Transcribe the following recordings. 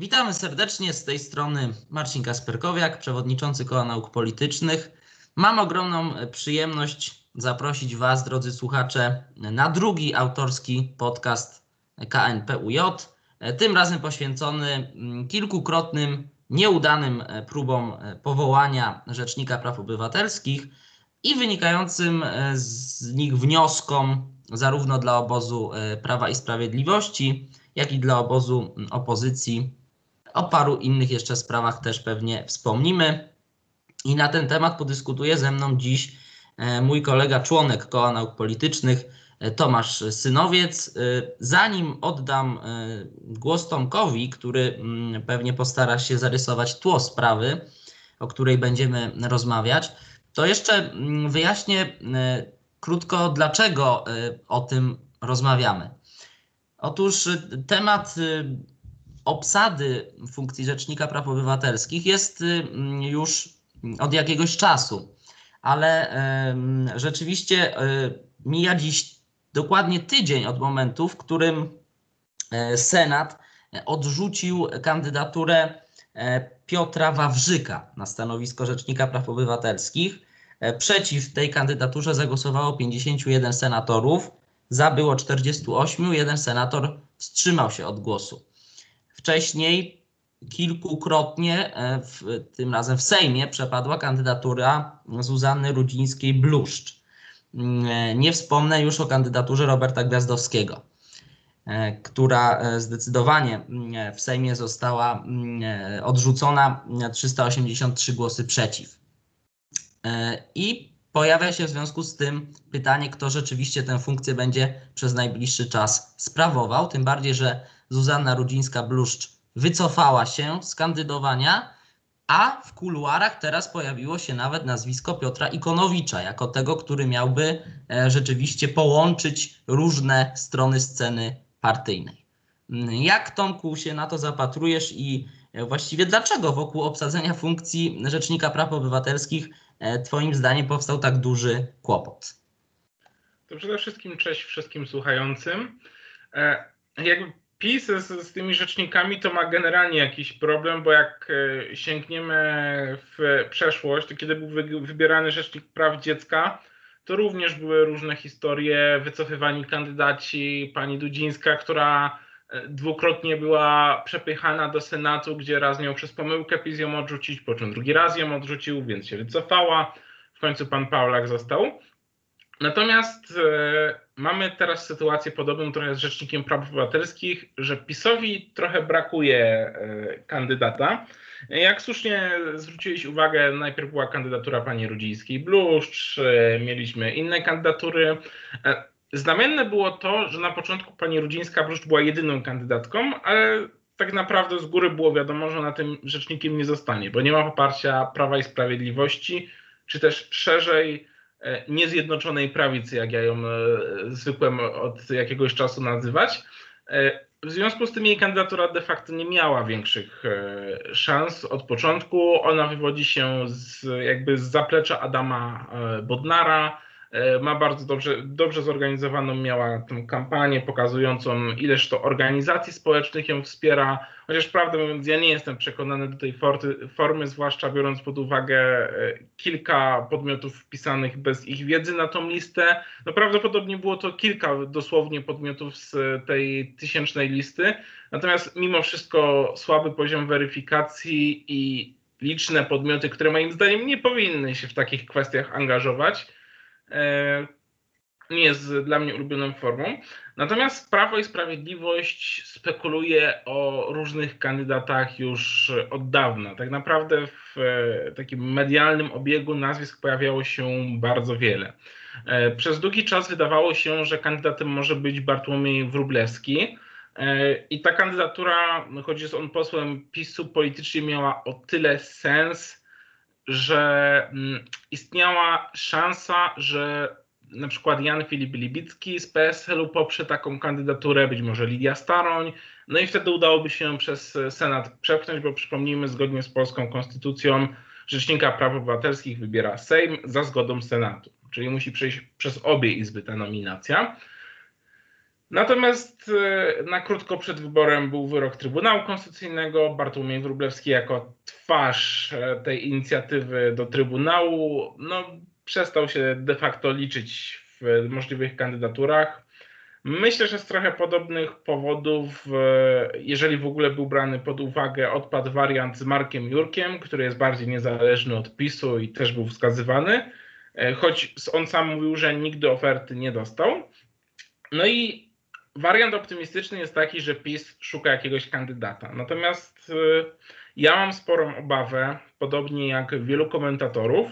Witamy serdecznie z tej strony Marcin Kasperkowiak, przewodniczący Koła Nauk Politycznych. Mam ogromną przyjemność zaprosić Was, drodzy słuchacze, na drugi autorski podcast KNPUJ. Tym razem poświęcony mm, kilkukrotnym nieudanym próbom powołania Rzecznika Praw Obywatelskich i wynikającym z nich wnioskom zarówno dla obozu Prawa i Sprawiedliwości, jak i dla obozu opozycji o paru innych jeszcze sprawach też pewnie wspomnimy. I na ten temat podyskutuje ze mną dziś e, mój kolega, członek Koła Nauk Politycznych, e, Tomasz Synowiec. E, zanim oddam głos Tomkowi, który mm, pewnie postara się zarysować tło sprawy, o której będziemy rozmawiać, to jeszcze mm, wyjaśnię krótko, dlaczego o tym rozmawiamy. Otóż temat obsady funkcji Rzecznika Praw Obywatelskich jest y, już od jakiegoś czasu, ale rzeczywiście y, mija dziś dokładnie tydzień od momentu, w którym e, Senat odrzucił kandydaturę e, Piotra Wawrzyka na stanowisko Rzecznika Praw Obywatelskich. E, przeciw tej kandydaturze zagłosowało 51 senatorów, za było 48, jeden senator wstrzymał się od głosu. Wcześniej kilkukrotnie, e, w, tym razem w Sejmie, przepadła kandydatura Zuzanny Rudzińskiej-Bluszcz. Mm, e, nie wspomnę już o kandydaturze Roberta Gwiazdowskiego, e, która zdecydowanie mm, w Sejmie została mm, odrzucona 383 głosy przeciw. I pojawia się w związku z tym pytanie, kto rzeczywiście tę funkcję będzie przez najbliższy czas sprawował, tym bardziej, że Zuzanna Rudzińska-Bluszcz wycofała się z kandydowania, a w kuluarach teraz pojawiło się nawet nazwisko Piotra Ikonowicza, jako tego, który miałby e, rzeczywiście połączyć różne strony sceny partyjnej. Mm, jak Tomku się na to zapatrujesz i e, właściwie dlaczego wokół obsadzenia funkcji Rzecznika Praw Obywatelskich e, Twoim zdaniem powstał tak duży kłopot? To przede wszystkim cześć wszystkim słuchającym. Jakby PiS z, z, tymi rzecznikami to ma generalnie jakiś problem, bo jak e, sięgniemy w przeszłość, to kiedy był wybierany rzecznik praw dziecka, to również były różne historie, wycofywani kandydaci, pani Dudzińska, która e, dwukrotnie była przepychana do Senatu, gdzie raz miał przez pomyłkę PiS ją odrzucić, po czym drugi raz ją odrzucił, więc się wycofała. W końcu pan Paulak został. Natomiast e, mamy teraz sytuację podobną trochę z Rzecznikiem Praw Obywatelskich, że PiSowi trochę brakuje e, kandydata. Jak słusznie zwróciłeś uwagę, najpierw była kandydatura pani Rudzińskiej-Bluszcz, e, mieliśmy inne kandydatury. E, znamienne było to, że na początku pani Rudzińska-Bluszcz była jedyną kandydatką, ale tak naprawdę z góry było wiadomo, że ona tym rzecznikiem nie zostanie, bo nie ma poparcia Prawa i Sprawiedliwości, czy też szerzej niezjednoczonej prawicy, jak ja ją e, zwykłem od jakiegoś czasu nazywać. E, w związku z tym jej kandydatura de facto nie miała większych szans od początku. Ona wywodzi się z, jakby z zaplecza Adama Bodnara, E, ma bardzo dobrze, dobrze zorganizowaną, miała tę kampanię pokazującą, ileż to organizacji społecznych ją wspiera. Chociaż prawdę mówiąc, ja nie jestem przekonany do tej forty, formy, zwłaszcza biorąc pod uwagę e, kilka podmiotów wpisanych bez ich wiedzy na tą listę. No prawdopodobnie było to kilka dosłownie podmiotów z tej tysięcznej listy. Natomiast mimo wszystko słaby poziom weryfikacji i liczne podmioty, które moim zdaniem nie powinny się w takich kwestiach angażować E, nie jest dla mnie ulubioną formą. Natomiast Prawo i Sprawiedliwość spekuluje o różnych kandydatach już od dawna. Tak naprawdę w e, takim medialnym obiegu nazwisk pojawiało się bardzo wiele. E, przez długi czas wydawało się, że kandydatem może być Bartłomiej Wróblewski. I ta kandydatura, choć jest on posłem PiSu, politycznie miała o tyle sens, że mm, istniała szansa, że na przykład Jan Filip Libicki z PSL-u poprze taką kandydaturę, być może Lidia Staroń, no i wtedy udałoby się przez Senat przepchnąć, bo przypomnijmy, zgodnie z polską konstytucją Rzecznika Praw Obywatelskich wybiera Sejm za zgodą Senatu, czyli musi przejść przez obie izby ta nominacja. Natomiast e, na krótko przed wyborem był wyrok Trybunału Konstytucyjnego. Bartłomiej Wróblewski jako twarz e, tej inicjatywy do Trybunału no, przestał się de facto liczyć w możliwych kandydaturach. Myślę, że z trochę podobnych powodów, e, jeżeli w ogóle był brany pod uwagę, odpadł wariant z Markiem Jurkiem, który jest bardziej niezależny od PiSu i też był wskazywany, choć on sam mówił, że nigdy oferty nie dostał. No i wariant optymistyczny jest taki, że PiS szuka jakiegoś kandydata. Natomiast y, ja mam sporą obawę, podobnie jak wielu komentatorów,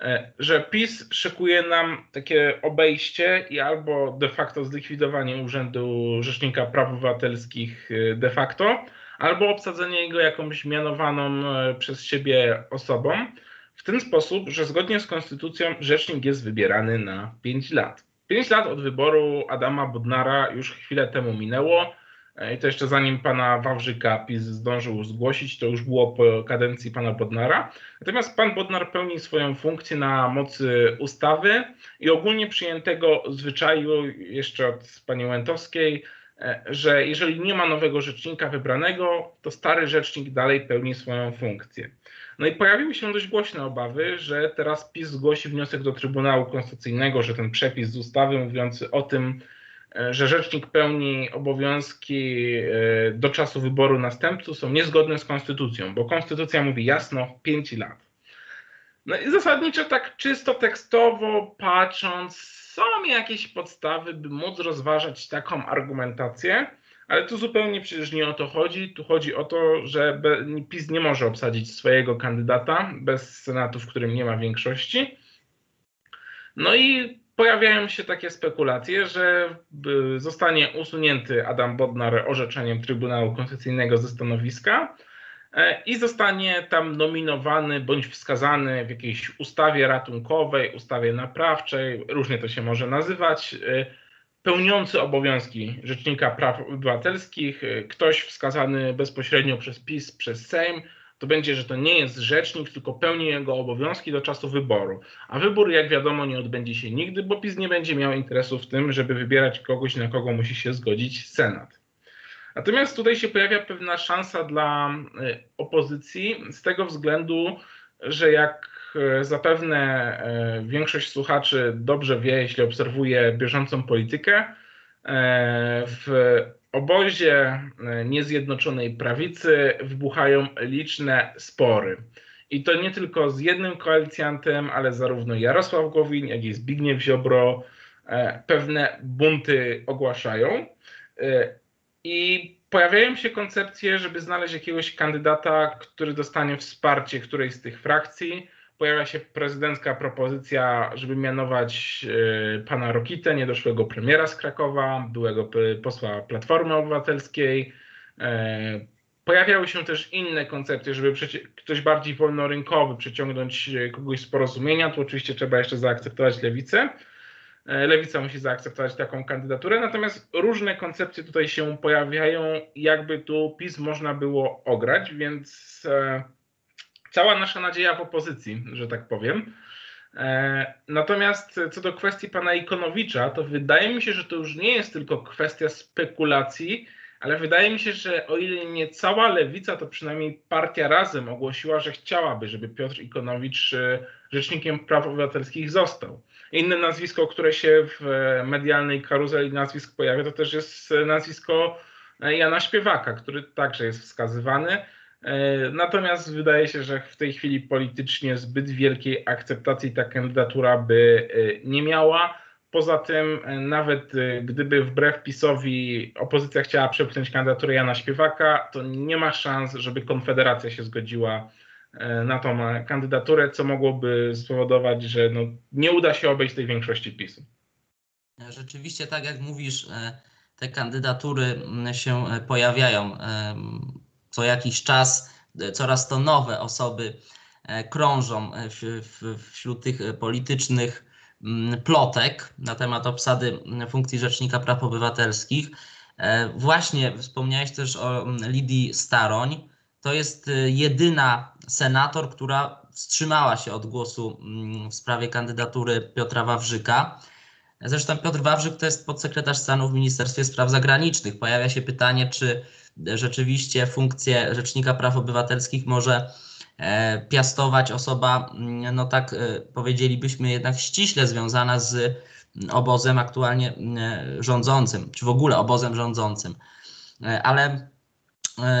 e, że PiS szykuje nam takie obejście i albo de facto zlikwidowanie Urzędu Rzecznika Praw Obywatelskich y, de facto, albo obsadzenie jego jakąś mianowaną przez siebie osobą, w ten sposób, że zgodnie z konstytucją rzecznik jest wybierany na 5 lat. 5 lat od wyboru Adama Bodnara już chwilę temu minęło. E, I to jeszcze zanim pana Wawrzyka PiS zdążył zgłosić, to już było po kadencji pana Bodnara. Natomiast pan Bodnar pełni swoją funkcję na mocy ustawy i ogólnie przyjętego zwyczaju jeszcze od pani Łętowskiej, e, że jeżeli nie ma nowego rzecznika wybranego, to stary rzecznik dalej pełni swoją funkcję. No i pojawiły się dość głośne obawy, że teraz PiS zgłosi wniosek do Trybunału Konstytucyjnego, że ten przepis z ustawy mówiący o tym, e, że rzecznik pełni obowiązki e, do czasu wyboru następców są niezgodne z konstytucją, bo konstytucja mówi jasno 5 lat. No i zasadniczo tak czysto tekstowo patrząc, są jakieś podstawy, by móc rozważać taką argumentację, ale tu zupełnie przecież nie o to chodzi. Tu chodzi o to, że PiS nie może obsadzić swojego kandydata bez Senatu, w którym nie ma większości. No i pojawiają się takie spekulacje, że zostanie usunięty Adam Bodnar orzeczeniem Trybunału Konstytucyjnego ze stanowiska e, i zostanie tam nominowany bądź wskazany w jakiejś ustawie ratunkowej, ustawie naprawczej, różnie to się może nazywać, e, pełniący obowiązki Rzecznika Praw Obywatelskich, y, ktoś wskazany bezpośrednio przez PiS, przez Sejm, to będzie, że to nie jest rzecznik, tylko pełni jego obowiązki do czasu wyboru. A wybór, jak wiadomo, nie odbędzie się nigdy, bo PiS nie będzie miał interesu w tym, żeby wybierać kogoś, na kogo musi się zgodzić Senat. Natomiast tutaj się pojawia pewna szansa dla y, opozycji z tego względu, że jak E, zapewne e, większość słuchaczy dobrze wie, jeśli obserwuje bieżącą politykę. E, w obozie niezjednoczonej prawicy wybuchają liczne spory. I to nie tylko z jednym koalicjantem, ale zarówno Jarosław Gowin, jak i Zbigniew Ziobro pewne bunty ogłaszają. I pojawiają się koncepcje, żeby znaleźć jakiegoś kandydata, który dostanie wsparcie którejś z tych frakcji pojawia się prezydencka propozycja, żeby mianować e, pana Rokitę, niedoszłego premiera z Krakowa, byłego posła Platformy Obywatelskiej. E, pojawiały się też inne koncepcje, żeby ktoś bardziej wolnorynkowy przyciągnąć e, kogoś z porozumienia. Tu oczywiście trzeba jeszcze zaakceptować lewicę. Lewica musi zaakceptować taką kandydaturę, natomiast różne koncepcje tutaj się pojawiają, jakby tu PiS można było ograć, więc cała nasza nadzieja w opozycji, że tak powiem. E, natomiast co do kwestii pana Ikonowicza, to wydaje mi się, że to już nie jest tylko kwestia spekulacji, ale wydaje mi się, że o ile nie cała lewica, to przynajmniej partia razem ogłosiła, że chciałaby, żeby Piotr Ikonowicz e, rzecznikiem praw obywatelskich został. Inne nazwisko, które się w medialnej karuzeli nazwisk pojawia, to też jest nazwisko Jana Śpiewaka, który także jest wskazywany. E, natomiast wydaje się, że w tej chwili politycznie zbyt wielkiej akceptacji ta kandydatura by e, nie miała. Poza tym, e, nawet gdyby wbrew PiSowi opozycja chciała przepchnąć kandydaturę Jana Śpiewaka, to nie ma szans, żeby Konfederacja się zgodziła na tą kandydaturę, co mogłoby spowodować, że no, nie uda się obejść tej większości PiSu. Rzeczywiście, tak jak mówisz, te kandydatury się pojawiają co jakiś czas e, coraz to nowe osoby e, krążą e, wśród tych politycznych mm, plotek na temat obsady mm, funkcji Rzecznika Praw Obywatelskich. Właśnie wspomniałeś też o mm, Lidii Staroń. To jest jedyna senator, która wstrzymała się od głosu w sprawie kandydatury Piotra Wawrzyka. Zresztą Piotr Wawrzyk to jest podsekretarz stanu w Ministerstwie Spraw Zagranicznych. Pojawia się pytanie, czy rzeczywiście funkcję Rzecznika Praw Obywatelskich może e, piastować osoba, mm, no tak e, powiedzielibyśmy, jednak ściśle związana z obozem aktualnie rządzącym, czy w ogóle obozem rządzącym. Ale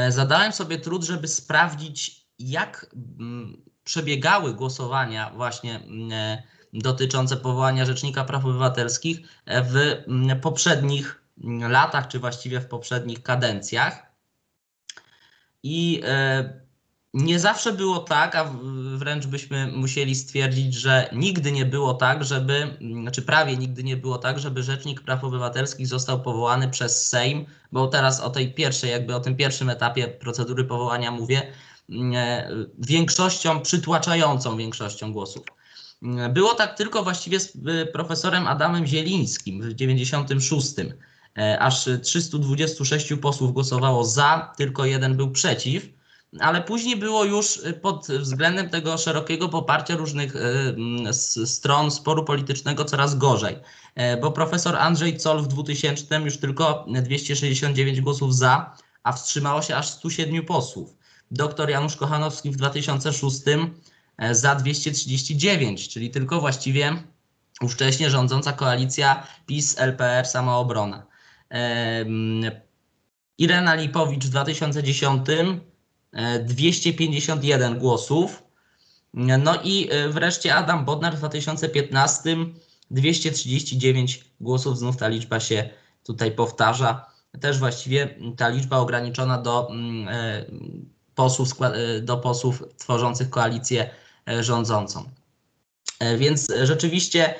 zadałem sobie trud, żeby sprawdzić, jak przebiegały głosowania właśnie dotyczące powołania Rzecznika Praw Obywatelskich w mm, poprzednich latach, czy właściwie w poprzednich kadencjach. I e, nie zawsze było tak, a wręcz byśmy musieli stwierdzić, że nigdy nie było tak, żeby, znaczy prawie nigdy nie było tak, żeby Rzecznik Praw Obywatelskich został powołany przez Sejm, bo teraz o tej pierwszej, jakby o tym pierwszym etapie procedury powołania mówię, e, większością, przytłaczającą większością głosów. Było tak tylko właściwie z y, profesorem Adamem Zielińskim w 96. E, aż 326 posłów głosowało za, tylko jeden był przeciw, ale później było już pod względem tego szerokiego poparcia różnych y, stron sporu politycznego coraz gorzej, e, bo profesor Andrzej Col w 2000 już tylko 269 głosów za, a wstrzymało się aż 107 posłów. Doktor Janusz Kochanowski w 2006 E, za 239, czyli tylko właściwie ówcześnie rządząca koalicja PiS, LPR, Samoobrona. Irena Lipowicz w 2010 251 e, głosów. No i e, wreszcie Adam Bodnar w 2015 239 głosów. Znów ta liczba się tutaj powtarza. Też właściwie ta liczba ograniczona do mm, posłów, do posłów tworzących koalicję E, rządzącą. E, więc rzeczywiście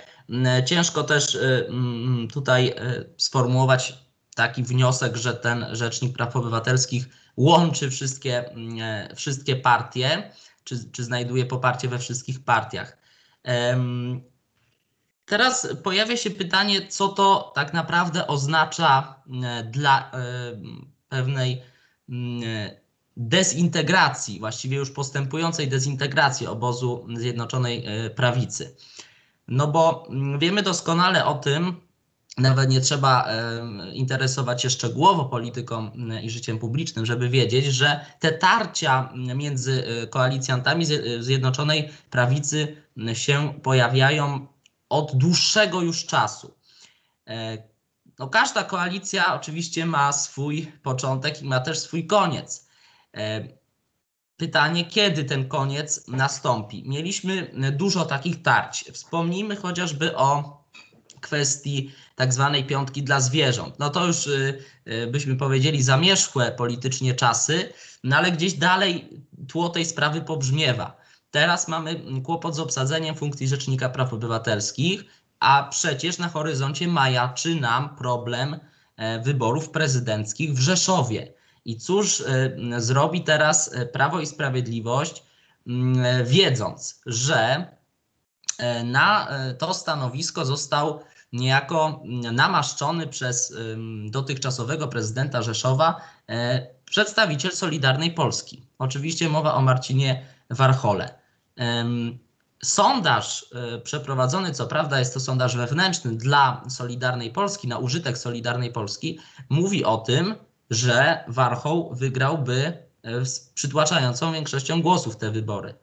ciężko też e, tutaj sformułować taki wniosek, że ten Rzecznik Praw Obywatelskich łączy wszystkie, wszystkie partie, czy, czy znajduje poparcie we wszystkich partiach. Teraz pojawia się pytanie, co to tak naprawdę oznacza dla pewnej dezintegracji, właściwie już postępującej dezintegracji obozu Zjednoczonej e, Prawicy. No bo mm, wiemy doskonale o tym, nawet nie trzeba e, interesować się szczegółowo polityką mm, i życiem publicznym, żeby wiedzieć, że te tarcia między e, koalicjantami Zjednoczonej Prawicy się pojawiają od dłuższego już czasu. No, każda koalicja oczywiście ma swój początek i ma też swój koniec. E, pytanie, kiedy ten koniec nastąpi? Mieliśmy dużo takich tarć. Wspomnijmy chociażby o kwestii tak zwanej piątki dla zwierząt. No to już y, y, byśmy powiedzieli zamierzchłe politycznie czasy, no ale gdzieś dalej tło tej sprawy pobrzmiewa. Teraz mamy kłopot z obsadzeniem funkcji Rzecznika Praw Obywatelskich, a przecież na horyzoncie majaczy nam problem e, wyborów prezydenckich w Rzeszowie. I cóż e, zrobi teraz e, Prawo i Sprawiedliwość, e, wiedząc, że na to stanowisko został niejako namaszczony przez dotychczasowego prezydenta Rzeszowa przedstawiciel Solidarnej Polski. Oczywiście mowa o Marcinie Warchole. Sondaż przeprowadzony, co prawda jest to sondaż wewnętrzny dla Solidarnej Polski, na użytek Solidarnej Polski, mówi o tym, że Warchoł wygrałby e, z przytłaczającą większością głosów te wybory.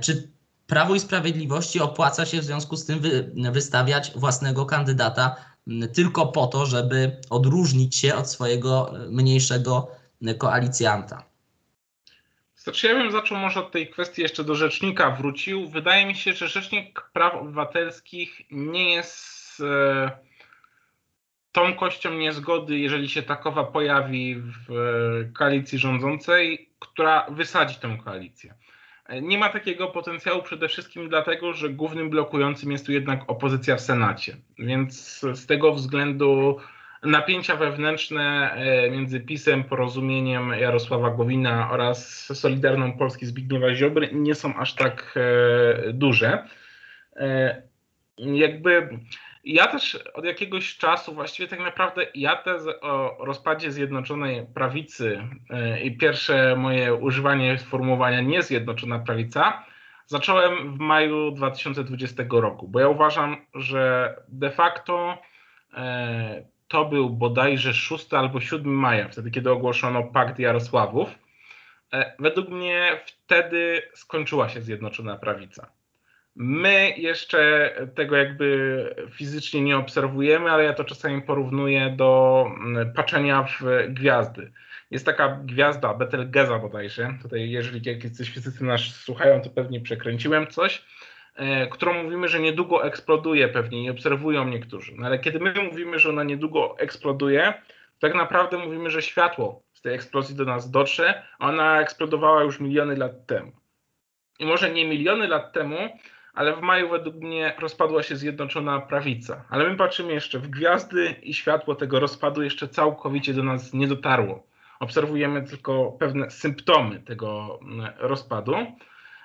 Czy Prawo i Sprawiedliwości opłaca się w związku z tym wy, wystawiać własnego kandydata tylko po to, żeby odróżnić się od swojego e, mniejszego e, koalicjanta? Znaczy, ja bym zaczął może od tej kwestii jeszcze do rzecznika wrócił. Wydaje mi się, że Rzecznik Praw Obywatelskich nie jest tą kością niezgody, jeżeli się takowa pojawi w e, koalicji rządzącej, która wysadzi tę koalicję. E, nie ma takiego potencjału przede wszystkim dlatego, że głównym blokującym jest tu jednak opozycja w Senacie. Więc z tego względu napięcia wewnętrzne e, między PiSem, porozumieniem Jarosława Gowina oraz Solidarną Polski Zbigniewa Ziobry nie są aż tak duże. Jakby ja też od jakiegoś czasu, właściwie tak naprawdę ja tezę o rozpadzie Zjednoczonej Prawicy e, i pierwsze moje używanie sformułowania niezjednoczona prawica zacząłem w maju 2020 roku, bo ja uważam, że de facto e, to był bodajże 6 albo 7 maja, wtedy kiedy ogłoszono Pakt Jarosławów. E, według mnie wtedy skończyła się Zjednoczona Prawica. My jeszcze tego jakby fizycznie nie obserwujemy, ale ja to czasami porównuję do mm, patrzenia w gwiazdy. Jest taka gwiazda Betelgeza bodajże, tutaj jeżeli jakiś fizycy nas słuchają, to pewnie przekręciłem coś, e, którą mówimy, że niedługo eksploduje pewnie i obserwują niektórzy. No ale kiedy my mówimy, że ona niedługo eksploduje, tak naprawdę mówimy, że światło z tej eksplozji do nas dotrze, ona eksplodowała już miliony lat temu. I może nie miliony lat temu, ale w maju według mnie rozpadła się Zjednoczona Prawica. Ale my patrzymy jeszcze w gwiazdy i światło tego rozpadu jeszcze całkowicie do nas nie dotarło. Obserwujemy tylko pewne symptomy tego mm, rozpadu,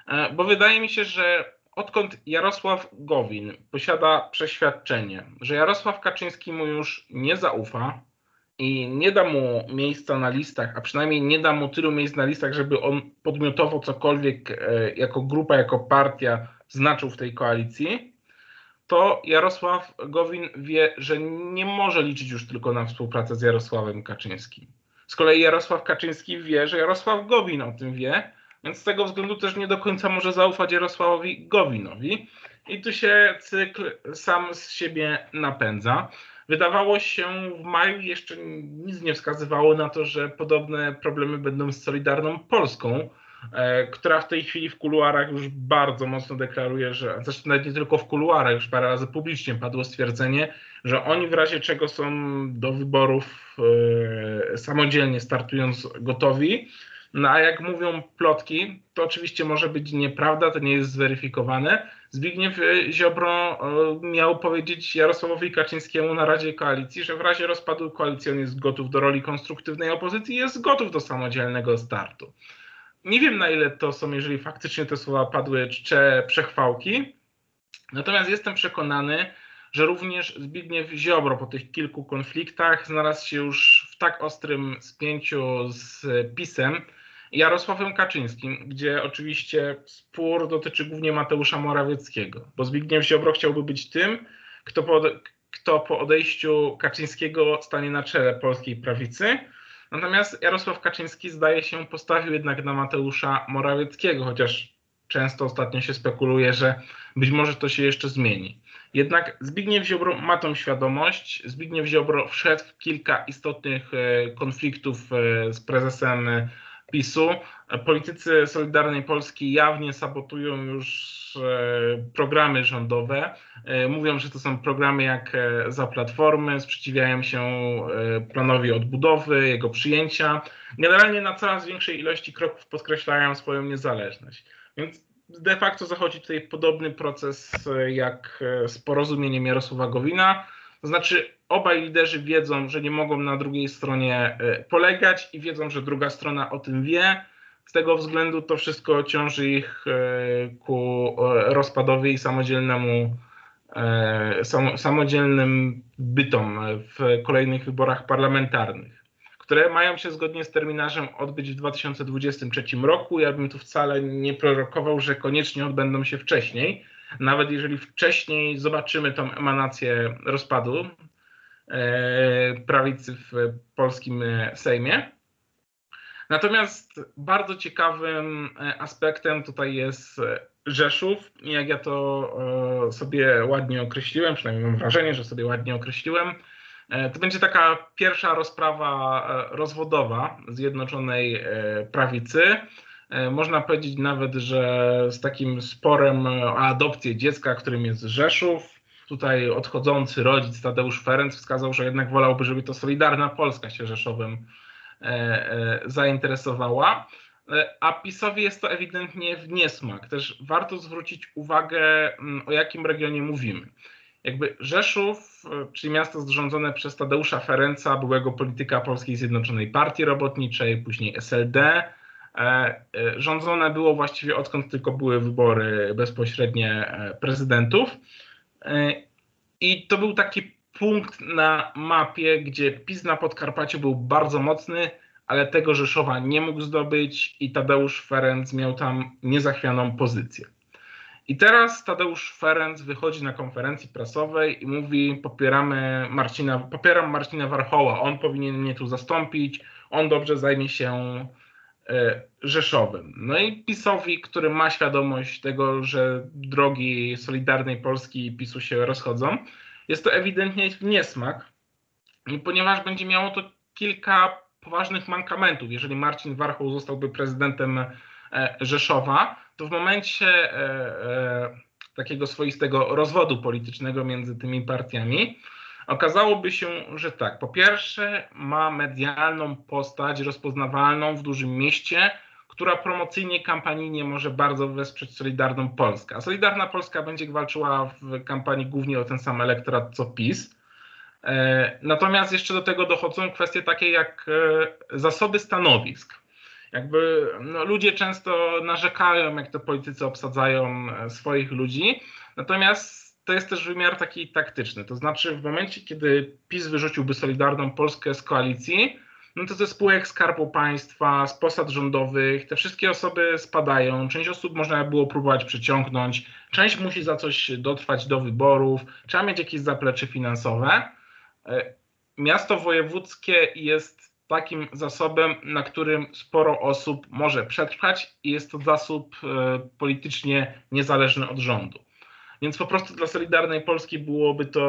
e, bo wydaje mi się, że odkąd Jarosław Gowin posiada przeświadczenie, że Jarosław Kaczyński mu już nie zaufa i nie da mu miejsca na listach, a przynajmniej nie da mu tylu miejsc na listach, żeby on podmiotowo cokolwiek e, jako grupa, jako partia znaczył w tej koalicji, to Jarosław Gowin wie, że nie może liczyć już tylko na współpracę z Jarosławem Kaczyńskim. Z kolei Jarosław Kaczyński wie, że Jarosław Gowin o tym wie, więc z tego względu też nie do końca może zaufać Jarosławowi Gowinowi. I tu się cykl sam z siebie napędza. Wydawało się w maju jeszcze nic nie wskazywało na to, że podobne problemy będą z Solidarną Polską, E, która w tej chwili w kuluarach już bardzo mocno deklaruje, że zresztą nawet nie tylko w kuluarach, już parę razy publicznie padło stwierdzenie, że oni w razie czego są do wyborów e, samodzielnie startując gotowi. No a jak mówią plotki, to oczywiście może być nieprawda, to nie jest zweryfikowane. Zbigniew Ziobro e, miał powiedzieć Jarosławowi Kaczyńskiemu na Radzie Koalicji, że w razie rozpadu koalicji on jest gotów do roli konstruktywnej opozycji, jest gotów do samodzielnego startu. Nie wiem na ile to są, jeżeli faktycznie te słowa padły, czcze przechwałki. Natomiast jestem przekonany, że również Zbigniew Ziobro po tych kilku konfliktach znalazł się już w tak ostrym spięciu z PiSem i Jarosławem Kaczyńskim, gdzie oczywiście spór dotyczy głównie Mateusza Morawieckiego, bo Zbigniew Ziobro chciałby być tym, kto po, kto po odejściu Kaczyńskiego stanie na czele polskiej prawicy, Natomiast Jarosław Kaczyński zdaje się postawił jednak na Mateusza Morawieckiego, chociaż często ostatnio się spekuluje, że być może to się jeszcze zmieni. Jednak Zbigniew Ziobro ma tą świadomość. Zbigniew Ziobro wszedł w kilka istotnych e, konfliktów e, z prezesem PiSu. Politycy Solidarnej Polski jawnie sabotują już e, programy rządowe. E, mówią, że to są programy jak e, za Platformy, sprzeciwiają się planowi odbudowy, jego przyjęcia. Generalnie na coraz większej ilości kroków podkreślają swoją niezależność. Więc de facto zachodzi tutaj podobny proces jak z porozumieniem Jarosława Gowina. To znaczy obaj liderzy wiedzą, że nie mogą na drugiej stronie e, polegać i wiedzą, że druga strona o tym wie. Z tego względu to wszystko ciąży ich e, ku e, rozpadowi i samodzielnemu, samodzielnym bytom w kolejnych wyborach parlamentarnych, które mają się zgodnie z terminarzem odbyć w 2023 roku. Ja bym tu wcale nie prorokował, że koniecznie odbędą się wcześniej. Nawet jeżeli wcześniej zobaczymy tą emanację rozpadu, E, prawicy w polskim e, Sejmie. Natomiast bardzo ciekawym e, aspektem tutaj jest Rzeszów. Jak ja to sobie ładnie określiłem, przynajmniej mam wrażenie, że sobie ładnie określiłem, to będzie taka pierwsza rozprawa rozwodowa Zjednoczonej Prawicy. Można powiedzieć nawet, że z takim sporem o adopcję dziecka, którym jest Rzeszów, tutaj odchodzący rodzic Tadeusz Ferenc wskazał, że jednak wolałby, żeby to Solidarna Polska się Rzeszowem e, e, zainteresowała. E, a PiSowi jest to ewidentnie w niesmak. Też warto zwrócić uwagę, mm, o jakim regionie mówimy. Jakby Rzeszów, czyli miasto zrządzone przez Tadeusza Ferenca, byłego polityka Polskiej Zjednoczonej Partii Robotniczej, później SLD, rządzone było właściwie odkąd tylko były wybory bezpośrednie prezydentów. E, I to był taki punkt na mapie, gdzie PiS na Podkarpaciu był bardzo mocny, ale tego Rzeszowa nie mógł zdobyć i Tadeusz Ferenc miał tam niezachwianą pozycję. I teraz Tadeusz Ferenc wychodzi na konferencji prasowej i mówi: Popieramy Marcina, popieram Marcina Warchoła, on powinien mnie tu zastąpić, on dobrze zajmie się e, Rzeszowem. No i PiSowi, który ma świadomość tego, że drogi Solidarnej Polski i PiSu się rozchodzą, jest to ewidentnie niesmak, ponieważ będzie miało to kilka poważnych mankamentów. Jeżeli Marcin Warchoł zostałby prezydentem e, Rzeszowa, to w momencie e, takiego swoistego rozwodu politycznego między tymi partiami, okazałoby się, że tak, po pierwsze ma medialną postać rozpoznawalną w dużym mieście, która promocyjnie, kampanijnie może bardzo wesprzeć Solidarną Polskę. Solidarna Polska będzie walczyła w kampanii głównie o ten sam elektorat co PiS. E, natomiast jeszcze do tego dochodzą kwestie takie jak zasoby stanowisk. Jakby no, ludzie często narzekają, jak to politycy obsadzają e, swoich ludzi, natomiast to jest też wymiar taki taktyczny. To znaczy, w momencie, kiedy PiS wyrzuciłby Solidarną Polskę z koalicji, no to ze spółek Skarbu Państwa, z posad rządowych, te wszystkie osoby spadają. Część osób można było próbować przyciągnąć, część musi za coś dotrwać do wyborów, trzeba mieć jakieś zaplecze finansowe. E, miasto wojewódzkie jest takim zasobem, na którym sporo osób może przetrwać i jest to zasób e, politycznie niezależny od rządu. Więc po prostu dla Solidarnej Polski byłoby to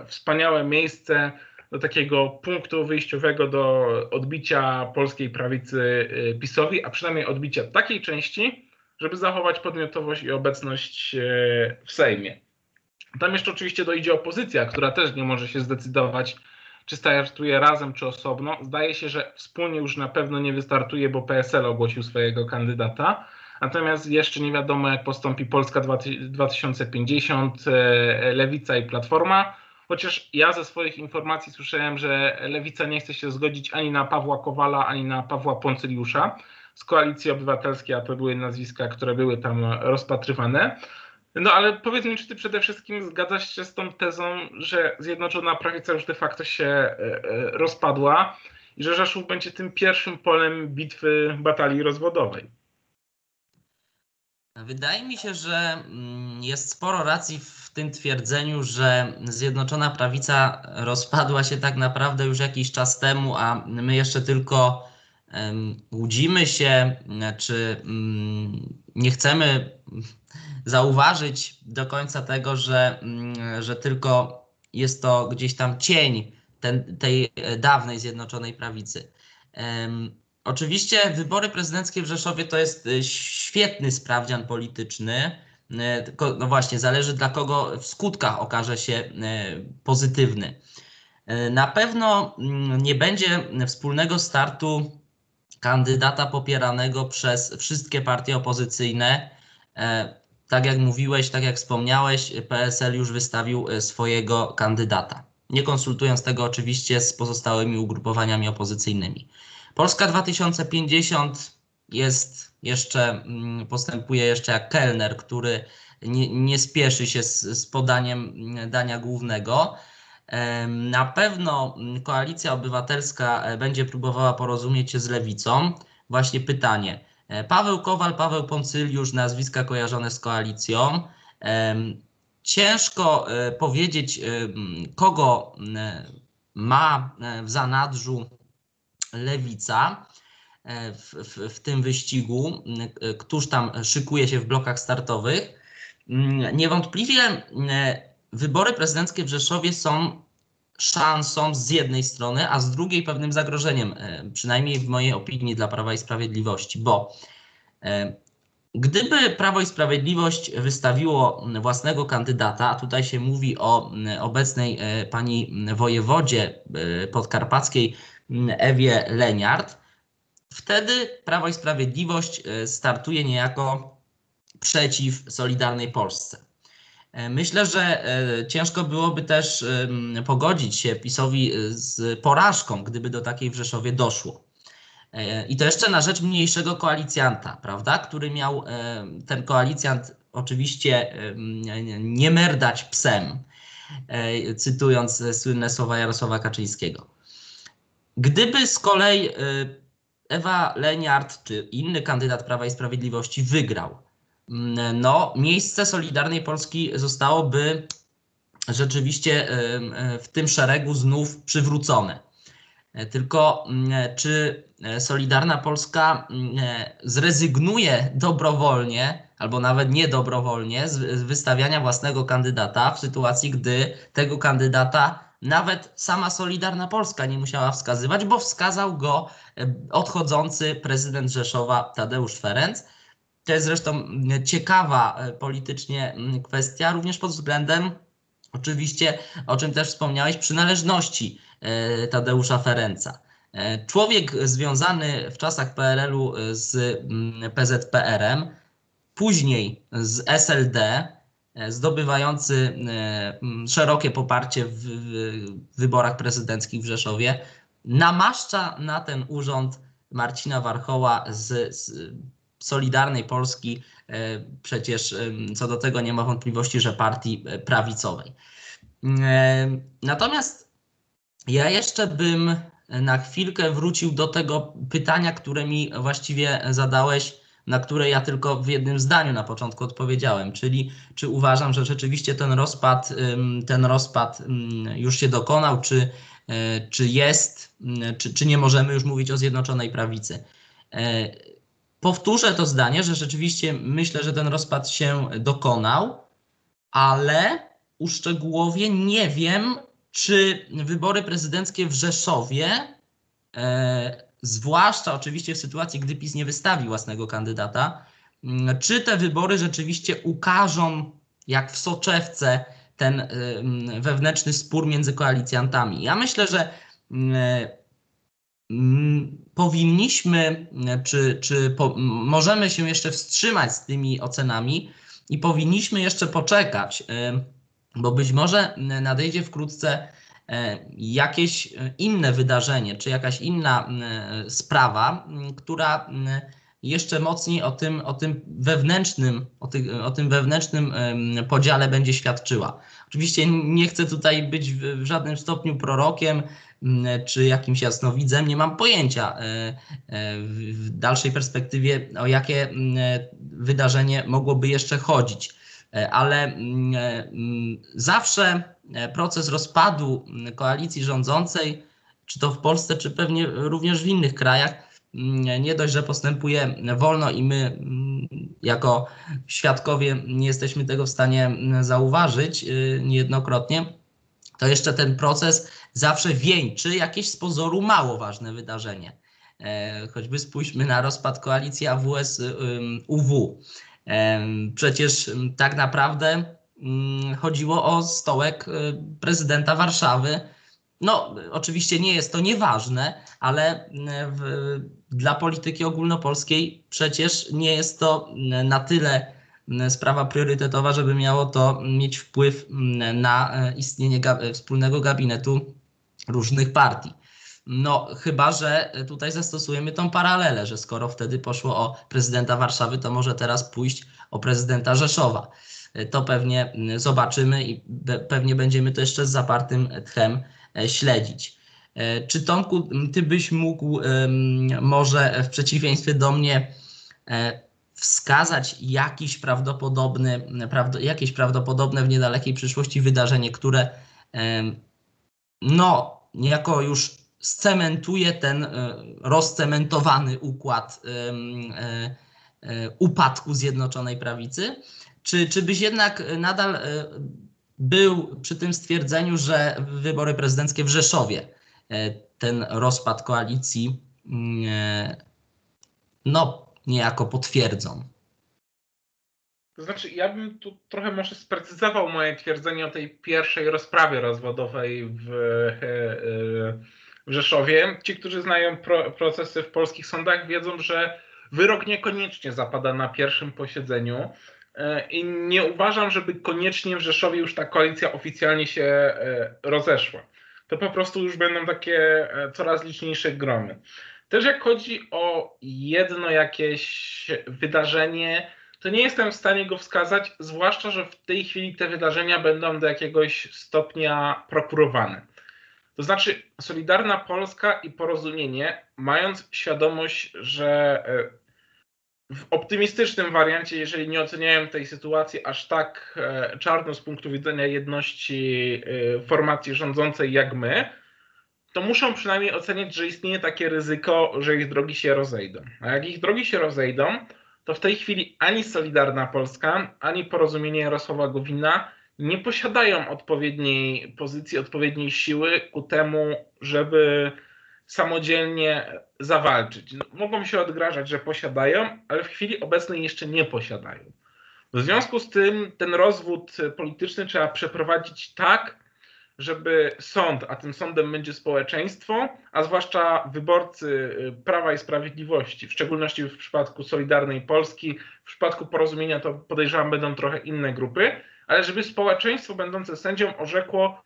e, wspaniałe miejsce do takiego punktu wyjściowego do odbicia polskiej prawicy e, PiSowi, a przynajmniej odbicia takiej części, żeby zachować podmiotowość i obecność w Sejmie. Tam jeszcze oczywiście dojdzie opozycja, która też nie może się zdecydować czy startuje razem, czy osobno. Zdaje się, że wspólnie już na pewno nie wystartuje, bo PSL ogłosił swojego kandydata. Natomiast jeszcze nie wiadomo, jak postąpi Polska 2050, e, Lewica i Platforma. Chociaż ja ze swoich informacji słyszałem, że Lewica nie chce się zgodzić ani na Pawła Kowala, ani na Pawła Poncyliusza z Koalicji Obywatelskiej, a to były nazwiska, które były tam rozpatrywane. No ale powiedz mi, czy ty przede wszystkim zgadzasz się z tą tezą, że Zjednoczona Prawica już de facto się e, e, rozpadła i że Rzeszów będzie tym pierwszym polem bitwy batalii rozwodowej? Wydaje mi się, że mm, jest sporo racji w tym twierdzeniu, że Zjednoczona Prawica rozpadła się tak naprawdę już jakiś czas temu, a my jeszcze tylko łudzimy się, czy mm, nie chcemy zauważyć do końca tego, że, mm, że tylko jest to gdzieś tam cień ten, tej dawnej Zjednoczonej Prawicy. Oczywiście wybory prezydenckie w Rzeszowie to jest y, świetny sprawdzian polityczny. Y, tylko, no właśnie, zależy dla kogo w skutkach okaże się y, pozytywny. Na pewno mm, nie będzie wspólnego startu kandydata popieranego przez wszystkie partie opozycyjne. Tak jak mówiłeś, tak jak wspomniałeś, PSL już wystawił swojego kandydata. Nie konsultując tego oczywiście z pozostałymi ugrupowaniami opozycyjnymi. Polska 2050 jest jeszcze, mm, postępuje jeszcze jak kelner, który nie, nie spieszy się z, z podaniem mm, dania głównego. Na pewno mm, koalicja obywatelska e, będzie próbowała porozumieć się z lewicą. Właśnie pytanie, E, Paweł Kowal, Paweł Poncyliusz, nazwiska kojarzone z koalicją. Ciężko e, powiedzieć, kogo ma w zanadrzu lewica w, w, w tym wyścigu, któż tam szykuje się w blokach startowych. Niewątpliwie wybory prezydenckie w Rzeszowie są szansą z jednej strony, a z drugiej pewnym zagrożeniem, e, przynajmniej w mojej opinii dla Prawa i Sprawiedliwości, bo e, Gdyby Prawo i Sprawiedliwość wystawiło własnego kandydata, a tutaj się mówi o obecnej e, pani wojewodzie podkarpackiej Ewie Leniart, wtedy Prawo i Sprawiedliwość startuje niejako przeciw Solidarnej Polsce. E, myślę, że e, ciężko byłoby też pogodzić się PiSowi e, z porażką, gdyby do takiej w Rzeszowie doszło. I to jeszcze na rzecz mniejszego koalicjanta, prawda, który miał ten koalicjant oczywiście nie merdać psem, cytując słynne słowa Jarosława Kaczyńskiego. Gdyby z kolei Ewa Leniart czy inny kandydat Prawa i Sprawiedliwości wygrał, mm, no, miejsce Solidarnej Polski zostałoby rzeczywiście w tym szeregu znów przywrócone. Tylko mm, czy Solidarna Polska mm, zrezygnuje dobrowolnie, albo nawet niedobrowolnie, z wystawiania własnego kandydata w sytuacji, gdy tego kandydata nawet sama Solidarna Polska nie musiała wskazywać, bo wskazał go odchodzący prezydent Rzeszowa Tadeusz Ferenc. To jest zresztą ciekawa e, politycznie kwestia, również pod względem oczywiście, o czym też wspomniałeś, przynależności e, Tadeusza Ferenca. E, człowiek związany w czasach PRL-u z PZPR-em, później z SLD, zdobywający szerokie poparcie w wyborach prezydenckich w Rzeszowie, namaszcza na ten urząd Marcina Warchoła z, z Solidarnej Polski, e, przecież co do tego nie ma wątpliwości, że partii e, prawicowej. E, natomiast ja jeszcze bym na chwilkę wrócił do tego pytania, które mi właściwie zadałeś, na które ja tylko w jednym zdaniu na początku odpowiedziałem, czyli czy uważam, że rzeczywiście ten rozpad, ten rozpad już się dokonał, czy, czy jest, czy, czy nie możemy już mówić o Zjednoczonej Prawicy. Powtórzę to zdanie, że rzeczywiście myślę, że ten rozpad się dokonał, ale uszczegółowię nie wiem, czy wybory prezydenckie w Rzeszowie, e, zwłaszcza oczywiście w sytuacji, gdy PiS nie wystawi własnego kandydata, m, czy te wybory rzeczywiście ukażą, jak w soczewce, ten e, wewnętrzny spór między koalicjantami. Ja myślę, że Mm, powinniśmy, czy, czy po, możemy się jeszcze wstrzymać z tymi ocenami i powinniśmy jeszcze poczekać, bo być może nadejdzie wkrótce jakieś inne wydarzenie, czy jakaś inna sprawa, która jeszcze mocniej o tym, o tym wewnętrznym, o, ty, o tym wewnętrznym podziale będzie świadczyła. Oczywiście nie chcę tutaj być w, żadnym stopniu prorokiem, czy jakimś jasnowidzem, nie mam pojęcia e, e, w dalszej perspektywie, o jakie wydarzenie mogłoby jeszcze chodzić. E, ale zawsze proces rozpadu koalicji rządzącej, czy to w Polsce, czy pewnie również w innych krajach, nie dość, że postępuje wolno i my jako świadkowie nie jesteśmy tego w stanie zauważyć niejednokrotnie, to jeszcze ten proces zawsze wieńczy jakieś z pozoru mało ważne wydarzenie. E, choćby spójrzmy na rozpad koalicji AWS-UW. Przecież tak naprawdę chodziło o stołek y, prezydenta Warszawy. No, oczywiście nie jest to nieważne, ale w, dla polityki ogólnopolskiej przecież nie jest to na tyle sprawa priorytetowa, żeby miało to mieć wpływ na istnienie wspólnego gabinetu różnych partii. No, chyba, że tutaj zastosujemy tą paralelę, że skoro wtedy poszło o prezydenta Warszawy, to może teraz pójść o prezydenta Rzeszowa. To pewnie zobaczymy i pewnie będziemy to jeszcze z zapartym tchem e, śledzić. E, czy Tomku, ty byś mógł może w przeciwieństwie do mnie e, wskazać jakiś prawdopodobny, jakieś prawdopodobne w niedalekiej przyszłości wydarzenie, które no, niejako już scementuje ten rozcementowany układ upadku Zjednoczonej Prawicy? Czy, czy byś jednak nadal był przy tym stwierdzeniu, że wybory prezydenckie w Rzeszowie ten rozpad koalicji mm, no, niejako potwierdzą? To znaczy, ja bym tu trochę może sprecyzował moje twierdzenie o tej pierwszej rozprawie rozwodowej w, e, e, w Rzeszowie. Ci, którzy znają pro, procesy w polskich sądach, wiedzą, że wyrok niekoniecznie zapada na pierwszym posiedzeniu. E, I nie uważam, żeby koniecznie w Rzeszowie już ta koalicja oficjalnie się rozeszła. To po prostu już będą takie coraz liczniejsze gromy. Też jak chodzi o jedno jakieś wydarzenie, to nie jestem w stanie go wskazać, zwłaszcza, że w tej chwili te wydarzenia będą do jakiegoś stopnia prokurowane. To znaczy, Solidarna Polska i Porozumienie, mając świadomość, że e, w optymistycznym wariancie, jeżeli nie oceniają tej sytuacji aż tak e, czarno z punktu widzenia jedności e, formacji rządzącej jak my, to muszą przynajmniej ocenić, że istnieje takie ryzyko, że ich drogi się rozejdą. A jak ich drogi się rozejdą, to w tej chwili ani Solidarna Polska, ani porozumienie Jarosława Gowina nie posiadają odpowiedniej pozycji, odpowiedniej siły ku temu, żeby samodzielnie zawalczyć. No, mogą się odgrażać, że posiadają, ale w chwili obecnej jeszcze nie posiadają. W związku z tym ten rozwód polityczny trzeba przeprowadzić tak, żeby sąd, a tym sądem będzie społeczeństwo, a zwłaszcza wyborcy y, Prawa i Sprawiedliwości, w szczególności w przypadku Solidarnej Polski, w przypadku porozumienia to podejrzewam będą trochę inne grupy, ale żeby społeczeństwo będące sędzią orzekło,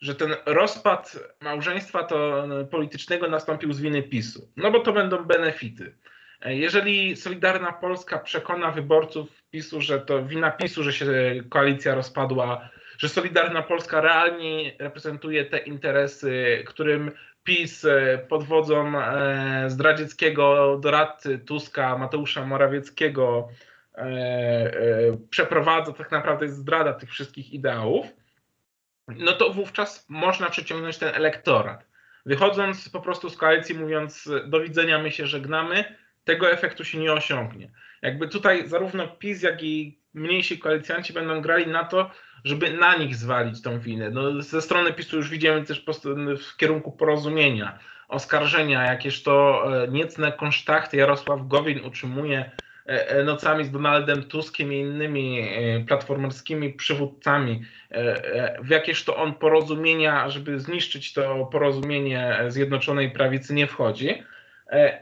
że ten rozpad małżeństwa to y, politycznego nastąpił z winy PiSu. No bo to będą benefity. E, jeżeli Solidarna Polska przekona wyborców PiSu, że to wina PiSu, że się koalicja rozpadła, że Solidarna Polska realnie reprezentuje te interesy, którym PiS e, pod wodzą e, zdradzieckiego doradcy Tuska, Mateusza Morawieckiego e, przeprowadza, tak naprawdę jest zdrada tych wszystkich ideałów, no to wówczas można przyciągnąć ten elektorat. Wychodząc po prostu z koalicji, mówiąc do widzenia, my się żegnamy, tego efektu się nie osiągnie. Jakby tutaj zarówno PiS, jak i mniejsi koalicjanci będą grali na to, żeby na nich zwalić tą winę. No, ze strony PiSu już widzimy też w kierunku porozumienia, oskarżenia, jakież to e, niecne konsztachty Jarosław Gowin utrzymuje nocami z Donaldem Tuskiem i innymi platformerskimi przywódcami, w jakież to on porozumienia, żeby zniszczyć to porozumienie Zjednoczonej Prawicy nie wchodzi.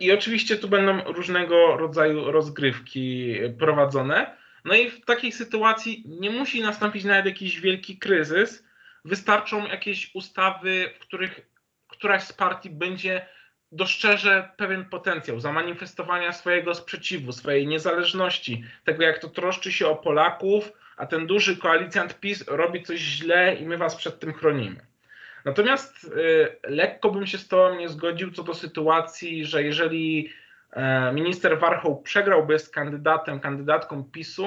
I oczywiście tu będą różnego rodzaju rozgrywki prowadzone. No i w takiej sytuacji nie musi nastąpić nawet jakiś wielki kryzys. Wystarczą jakieś ustawy, w których któraś z partii będzie dostrzeże pewien potencjał zamanifestowania swojego sprzeciwu, swojej niezależności, tego jak to troszczy się o Polaków, a ten duży koalicjant PiS robi coś źle i my was przed tym chronimy. Natomiast y, lekko bym się z Tobą nie zgodził co do sytuacji, że jeżeli E, minister Warchoł przegrałby z kandydatem, kandydatką PiSu,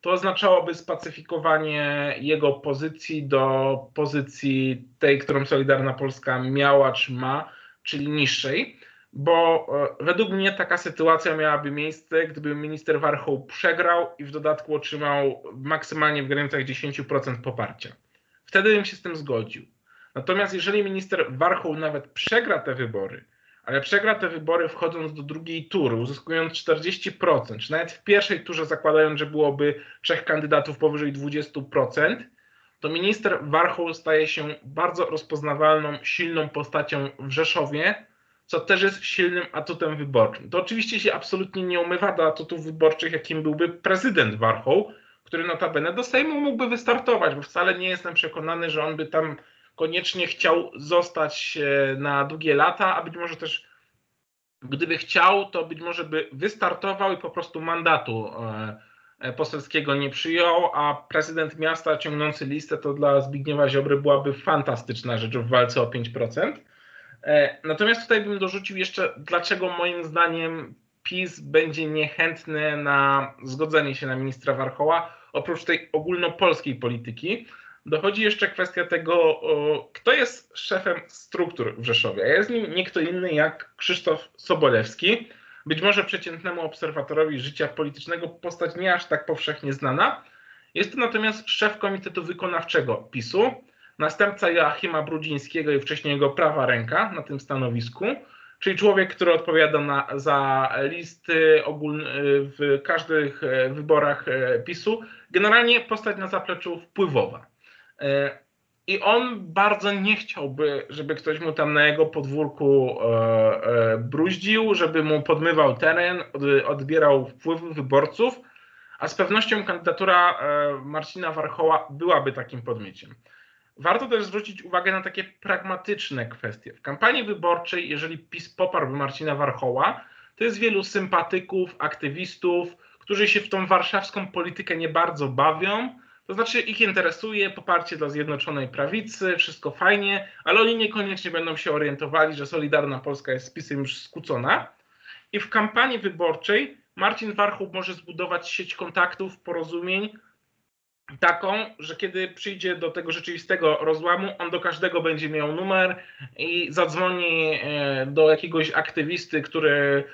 to oznaczałoby spacyfikowanie jego pozycji do pozycji tej, którą Solidarna Polska miała czy ma, czyli niższej, bo e, według mnie taka sytuacja miałaby miejsce, gdyby minister Warchoł przegrał i w dodatku otrzymał maksymalnie w granicach 10% poparcia. Wtedy bym się z tym zgodził. Natomiast jeżeli minister Warchoł nawet przegra te wybory, ale przegra te wybory wchodząc do drugiej tury, uzyskując 40%, czy nawet w pierwszej turze zakładając, że byłoby trzech kandydatów powyżej 20%, to minister Warchoł staje się bardzo rozpoznawalną, silną postacią w Rzeszowie, co też jest silnym atutem wyborczym. To oczywiście się absolutnie nie umywa do atutów wyborczych, jakim byłby prezydent Warchoł, który notabene do Sejmu mógłby wystartować, bo wcale nie jestem przekonany, że on by tam koniecznie chciał zostać e, na długie lata, a być może też gdyby chciał, to być może by wystartował i po prostu mandatu e, poselskiego nie przyjął, a prezydent miasta ciągnący listę to dla Zbigniewa Ziobry byłaby fantastyczna rzecz w walce o 5%. Natomiast tutaj bym dorzucił jeszcze, dlaczego moim zdaniem PiS będzie niechętny na zgodzenie się na ministra Warchoła, oprócz tej ogólnopolskiej polityki dochodzi jeszcze kwestia tego, kto jest szefem struktur w Rzeszowie. Jest nim nie kto inny jak Krzysztof Sobolewski. Być może przeciętnemu obserwatorowi życia politycznego postać nie aż tak powszechnie znana. Jest to natomiast szef Komitetu Wykonawczego PiSu, następca Joachima Brudzińskiego i wcześniej jego prawa ręka na tym stanowisku, czyli człowiek, który odpowiada na, za listy ogólne w każdych wyborach PiSu. Generalnie postać na zapleczu wpływowa. E, I on bardzo nie chciałby, żeby ktoś mu tam na jego podwórku e, e, bruździł, żeby mu podmywał teren, odbierał wpływy wyborców, a z pewnością kandydatura Marcina Warchoła byłaby takim podmyciem. Warto też zwrócić uwagę na takie pragmatyczne kwestie. W kampanii wyborczej, jeżeli PiS poparłby Marcina Warchoła, to jest wielu sympatyków, aktywistów, którzy się w tą warszawską politykę nie bardzo bawią, to znaczy ich interesuje poparcie dla Zjednoczonej Prawicy, wszystko fajnie, ale oni niekoniecznie będą się orientowali, że Solidarna Polska jest z PiSem już skłócona. I w kampanii wyborczej Marcin Warchoł może zbudować sieć kontaktów, porozumień, taką, że kiedy przyjdzie do tego rzeczywistego rozłamu, on do każdego będzie miał numer i zadzwoni e, do jakiegoś aktywisty, który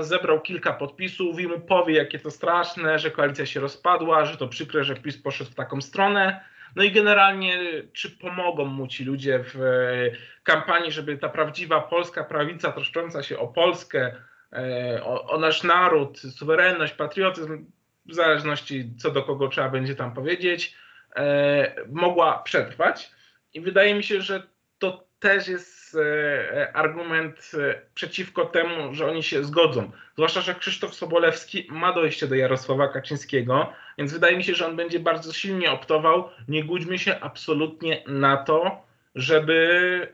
zebrał kilka podpisów i mu powie, jakie to straszne, że koalicja się rozpadła, że to przykre, że PiS poszedł w taką stronę. No i generalnie, czy pomogą mu ci ludzie w e, kampanii, żeby ta prawdziwa polska prawica troszcząca się o Polskę, e, o, o nasz naród, suwerenność, patriotyzm, w zależności co do kogo trzeba będzie tam powiedzieć, e, mogła przetrwać. I wydaje mi się, że to też jest e, argument e, przeciwko temu, że oni się zgodzą. Zwłaszcza, że Krzysztof Sobolewski ma dojście do Jarosława Kaczyńskiego, więc wydaje mi się, że on będzie bardzo silnie optował. Nie gódźmy się absolutnie na to, żeby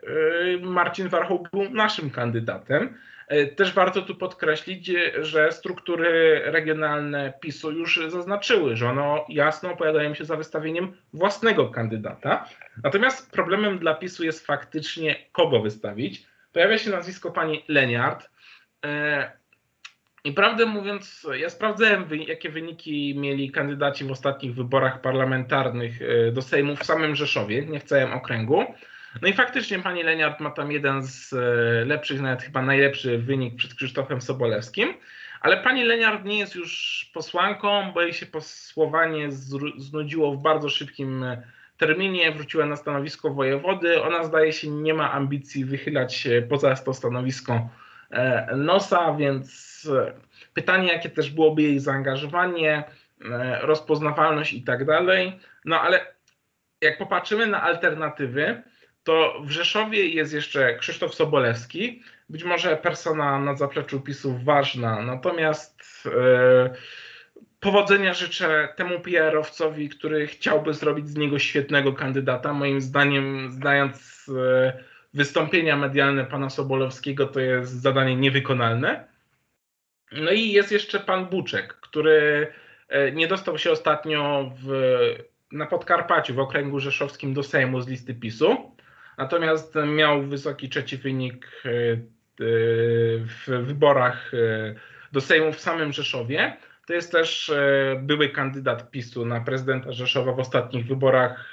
Marcin Warchoł był naszym kandydatem. E, też warto tu podkreślić, że struktury regionalne PiSu już zaznaczyły, że one jasno opowiadają się za wystawieniem własnego kandydata. Natomiast problemem dla PiSu jest faktycznie kogo wystawić. Pojawia się nazwisko pani Leniart. E, I prawdę mówiąc, ja sprawdzałem, jakie wyniki mieli kandydaci w ostatnich wyborach parlamentarnych e, do Sejmu w samym Rzeszowie, nie w całym okręgu. No i faktycznie pani Leniart ma tam jeden z e, lepszych, nawet chyba najlepszy wynik przed Krzysztofem Sobolewskim. Ale pani Leniart nie jest już posłanką, bo jej się posłowanie znudziło w bardzo szybkim e, terminie, wróciła na stanowisko wojewody. Ona zdaje się nie ma ambicji wychylać się poza to stanowisko e, nosa, więc pytanie, jakie też byłoby jej zaangażowanie, rozpoznawalność i tak dalej. No ale jak popatrzymy na alternatywy, to w Rzeszowie jest jeszcze Krzysztof Sobolewski, być może persona na zapleczu PiSu ważna, natomiast e, powodzenia życzę temu PR-owcowi, który chciałby zrobić z niego świetnego kandydata. Moim zdaniem, znając e, wystąpienia medialne pana Sobolewskiego, to jest zadanie niewykonalne. No i jest jeszcze pan Buczek, który e, nie dostał się ostatnio w, na Podkarpaciu, w okręgu rzeszowskim do Sejmu z listy PiSu. Natomiast miał wysoki trzeci wynik e, e, w wyborach e, do Sejmu w samym Rzeszowie. To jest też były kandydat PiSu na prezydenta Rzeszowa w ostatnich wyborach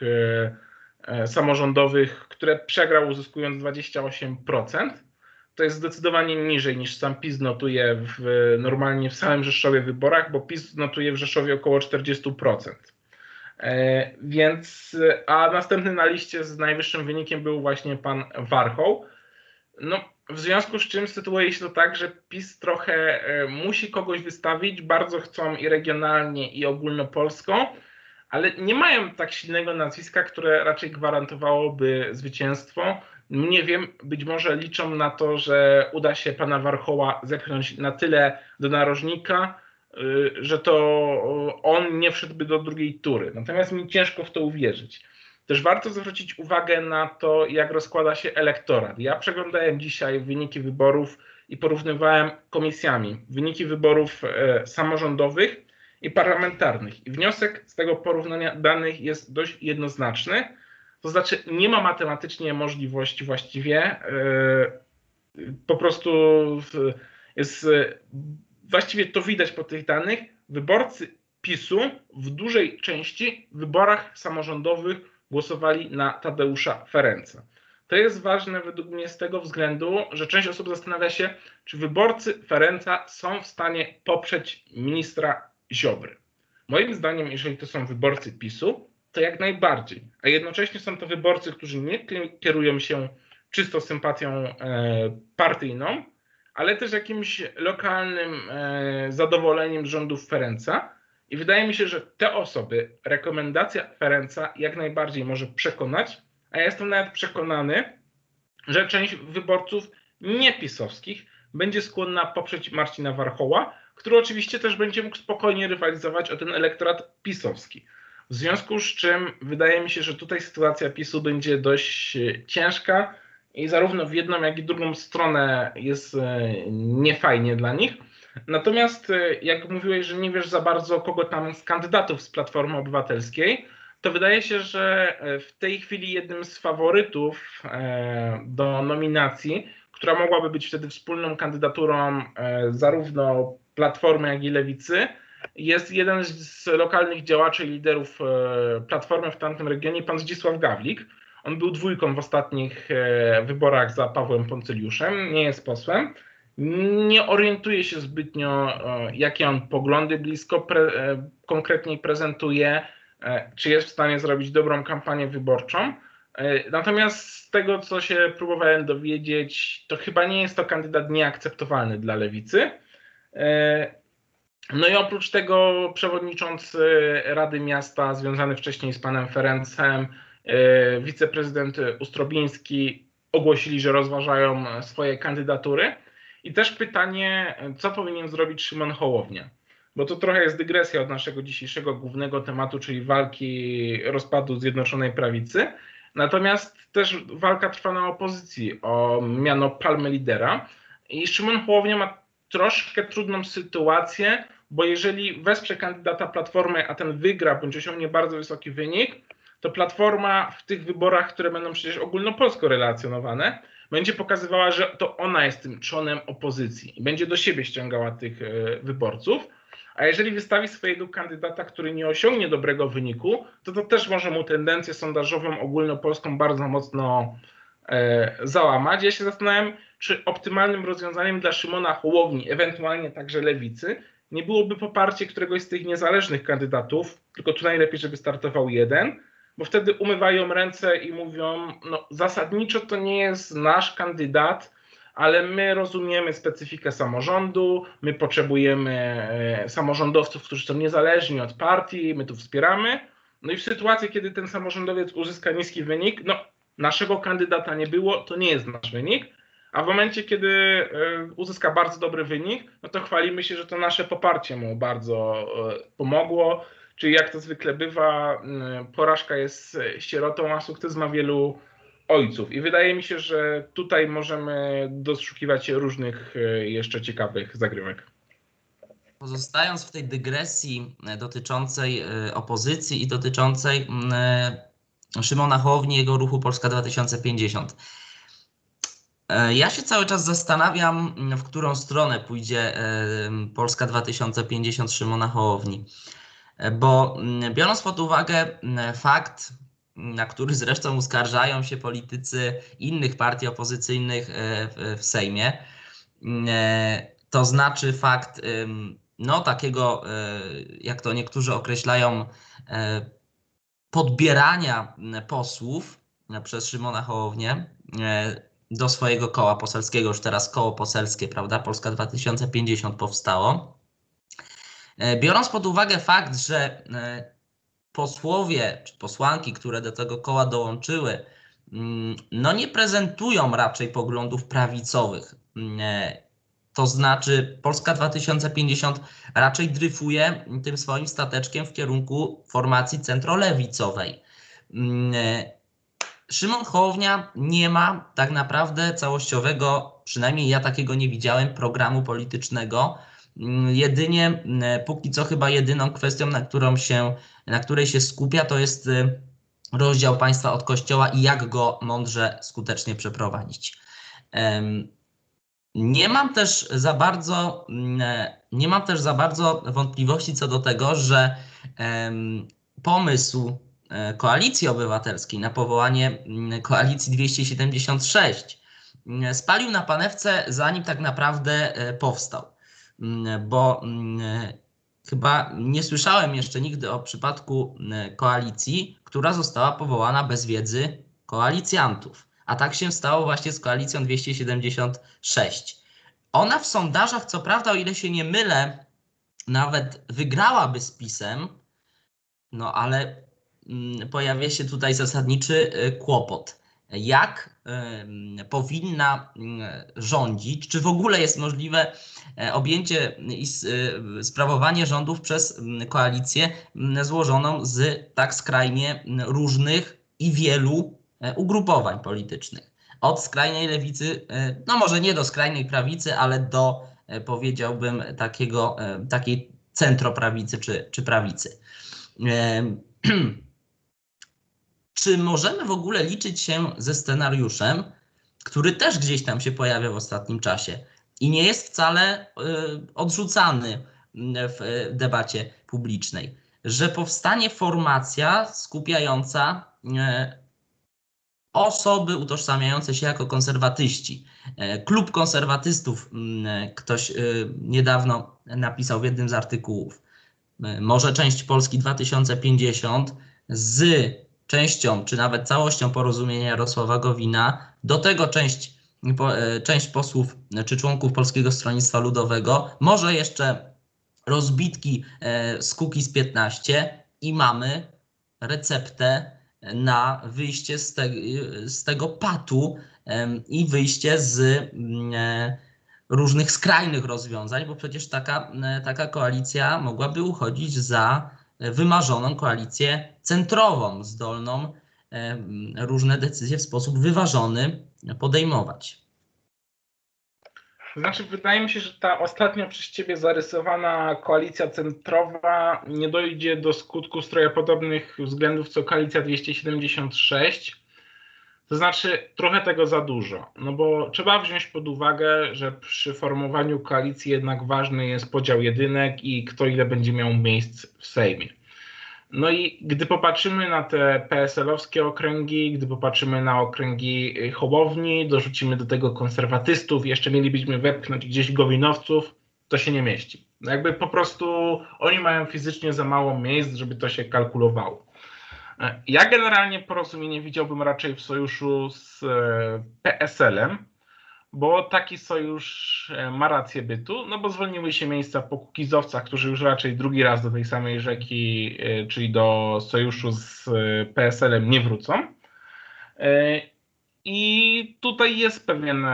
samorządowych, które przegrał uzyskując 28%. To jest zdecydowanie niżej niż sam PiS notuje w, normalnie w samym Rzeszowie wyborach, bo PiS notuje w Rzeszowie około 40%. E, więc, a następny na liście z najwyższym wynikiem był właśnie pan Warchoł. No, w związku z czym sytuuje się to tak, że PiS trochę e, musi kogoś wystawić, bardzo chcą i regionalnie, i ogólnopolsko, ale nie mają tak silnego nazwiska, które raczej gwarantowałoby zwycięstwo. Nie wiem, być może liczą na to, że uda się pana Warchoła zepchnąć na tyle do narożnika, że to on nie wszedłby do drugiej tury. Natomiast mi ciężko w to uwierzyć. Też warto zwrócić uwagę na to, jak rozkłada się elektorat. Ja przeglądałem dzisiaj wyniki wyborów i porównywałem komisjami wyniki wyborów e, samorządowych i parlamentarnych. I wniosek z tego porównania danych jest dość jednoznaczny. To znaczy, nie ma matematycznie możliwości właściwie, e, po prostu jest właściwie to widać po tych danych, wyborcy PiSu w dużej części w wyborach samorządowych głosowali na Tadeusza Ferenca. To jest ważne według mnie z tego względu, że część osób zastanawia się, czy wyborcy Ferenca są w stanie poprzeć ministra Ziobry. Moim zdaniem, jeżeli to są wyborcy PiSu, to jak najbardziej. A jednocześnie są to wyborcy, którzy nie kierują się czysto sympatią e, partyjną, ale też jakimś lokalnym e, zadowoleniem rządów Ferenca. I wydaje mi się, że te osoby rekomendacja Ferenca jak najbardziej może przekonać, a ja jestem nawet przekonany, że część wyborców niepisowskich będzie skłonna poprzeć Marcina Warchoła, który oczywiście też będzie mógł spokojnie rywalizować o ten elektorat pisowski. W związku z czym wydaje mi się, że tutaj sytuacja PiSu będzie dość e, ciężka i zarówno w jedną, jak i drugą stronę jest e, niefajnie dla nich. Natomiast e, jak mówiłeś, że nie wiesz za bardzo, kogo tam z kandydatów z Platformy Obywatelskiej, to wydaje się, że e, w tej chwili jednym z faworytów do nominacji, która mogłaby być wtedy wspólną kandydaturą zarówno Platformy, jak i Lewicy, jest jeden z lokalnych działaczy i liderów Platformy w tamtym regionie, pan Zdzisław Gawlik. On był dwójką w ostatnich e, wyborach za Pawłem Poncyliuszem, nie jest posłem. Nie orientuje się zbytnio, e, jakie on poglądy blisko pre, konkretnie prezentuje, czy jest w stanie zrobić dobrą kampanię wyborczą. Natomiast z tego, co się próbowałem dowiedzieć, to chyba nie jest to kandydat nieakceptowalny dla lewicy. No i oprócz tego przewodniczący Rady Miasta, związany wcześniej z panem Ferencem, e, wiceprezydent Ustrobiński ogłosili, że rozważają swoje kandydatury. I też pytanie, co powinien zrobić Szymon Hołownia? Bo to trochę jest dygresja od naszego dzisiejszego głównego tematu, czyli walki rozpadu Zjednoczonej Prawicy. Natomiast też walka trwa na opozycji o miano palmy lidera. I Szymon Hołownia ma troszkę trudną sytuację, bo jeżeli wesprze kandydata Platformy, a ten wygra bądź osiągnie bardzo wysoki wynik, to Platforma w tych wyborach, które będą przecież ogólnopolsko relacjonowane, będzie pokazywała, że to ona jest tym czonem opozycji i będzie do siebie ściągała tych e, wyborców. A jeżeli wystawi swojego kandydata, który nie osiągnie dobrego wyniku, to to też może mu tendencję sondażową ogólnopolską bardzo mocno e, załamać. Ja się zastanawiam, czy optymalnym rozwiązaniem dla Szymona Hołowni, ewentualnie także lewicy, nie byłoby poparcie któregoś z tych niezależnych kandydatów, tylko tu najlepiej, żeby startował jeden, bo wtedy umywają ręce i mówią, no zasadniczo to nie jest nasz kandydat, ale my rozumiemy specyfikę samorządu, my potrzebujemy e, samorządowców, którzy są niezależni od partii, my tu wspieramy. No i w sytuacji, kiedy ten samorządowiec uzyska niski wynik, no naszego kandydata nie było, to nie jest nasz wynik, a w momencie, kiedy e, uzyska bardzo dobry wynik, no to chwalimy się, że to nasze poparcie mu bardzo e, pomogło. Czyli jak to zwykle bywa, porażka jest sierotą, a sukces ma wielu ojców. I wydaje mi się, że tutaj możemy doszukiwać różnych e, jeszcze ciekawych zagrywek. Pozostając w tej dygresji dotyczącej opozycji i dotyczącej Szymona Hołowni, jego ruchu Polska 2050. E, ja się cały czas zastanawiam, w którą stronę pójdzie e, Polska 2050 Szymona Hołowni. E, bo biorąc pod uwagę fakt, na który zresztą uskarżają się politycy innych partii opozycyjnych w Sejmie, to znaczy fakt no, takiego, jak to niektórzy określają, podbierania posłów przez Szymona Hołownię do swojego koła poselskiego, już teraz koło poselskie, prawda? Polska 2050 powstało. E, biorąc pod uwagę fakt, że e, posłowie czy posłanki, które do tego koła dołączyły, mm, no nie prezentują raczej poglądów prawicowych. Mm, e, to znaczy, Polska 2050 raczej dryfuje tym swoim stateczkiem w kierunku formacji centrolewicowej. Mm, Szymon Hołownia nie ma tak naprawdę całościowego, przynajmniej ja takiego nie widziałem, programu politycznego. Mm, jedynie, mm, póki co chyba jedyną kwestią, na, którą się, na której się skupia, to jest y, rozdział państwa od kościoła i jak go mądrze, skutecznie przeprowadzić. Nie mam też za bardzo, mm, nie mam też za bardzo wątpliwości co do tego, że pomysł E, koalicji Obywatelskiej na powołanie koalicji 276 mm, spalił na panewce, zanim tak naprawdę e, powstał. Mm, bo chyba nie słyszałem jeszcze nigdy o przypadku koalicji, która została powołana bez wiedzy koalicjantów. A tak się stało właśnie z koalicją 276. Ona w sondażach, co prawda, o ile się nie mylę, nawet wygrałaby z PiSem, no ale Mm, pojawia się tutaj zasadniczy y, kłopot. Jak powinna mm, rządzić, czy w ogóle jest możliwe e, objęcie i y, sprawowanie rządów przez mm, koalicję złożoną z tak skrajnie różnych i wielu e, ugrupowań politycznych. Od skrajnej lewicy, e, no może nie do skrajnej prawicy, ale do powiedziałbym takiego, takiej centroprawicy czy, czy prawicy. czy możemy w ogóle liczyć się ze scenariuszem, który też gdzieś tam się pojawia w ostatnim czasie i nie jest wcale odrzucany w debacie publicznej, że powstanie formacja skupiająca osoby utożsamiające się jako konserwatyści. Klub konserwatystów, ktoś niedawno napisał w jednym z artykułów, może część Polski 2050 z częścią, czy nawet całością porozumienia Jarosława Gowina, do tego część, e, część posłów czy członków Polskiego Stronnictwa Ludowego, może jeszcze rozbitki e, z z 15 i mamy receptę na wyjście z, te, z tego patu i wyjście z mm, e, różnych skrajnych rozwiązań, bo przecież taka, taka koalicja mogłaby uchodzić za wymarzoną koalicję centrową, zdolną e, różne decyzje w sposób wyważony podejmować. Znaczy, wydaje mi się, że ta ostatnio przez Ciebie zarysowana koalicja centrowa nie dojdzie do skutku stroja podobnych względów co koalicja 276. To znaczy, trochę tego za dużo. No bo trzeba wziąć pod uwagę, że przy formowaniu koalicji jednak ważny jest podział jedynek i kto ile będzie miał miejsc w Sejmie. No i gdy popatrzymy na te PSL-owskie okręgi, gdy popatrzymy na okręgi Hołowni, dorzucimy do tego konserwatystów, jeszcze mielibyśmy wepchnąć gdzieś gowinowców, to się nie mieści. No jakby po prostu oni mają fizycznie za mało miejsc, żeby to się kalkulowało. Ja generalnie porozumienie widziałbym raczej w sojuszu z e, PSL-em, bo taki sojusz e, ma rację bytu, no bo zwolniły się miejsca po kukizowcach, którzy już raczej drugi raz do tej samej rzeki, e, czyli do sojuszu z PSL-em nie wrócą. I tutaj jest pewien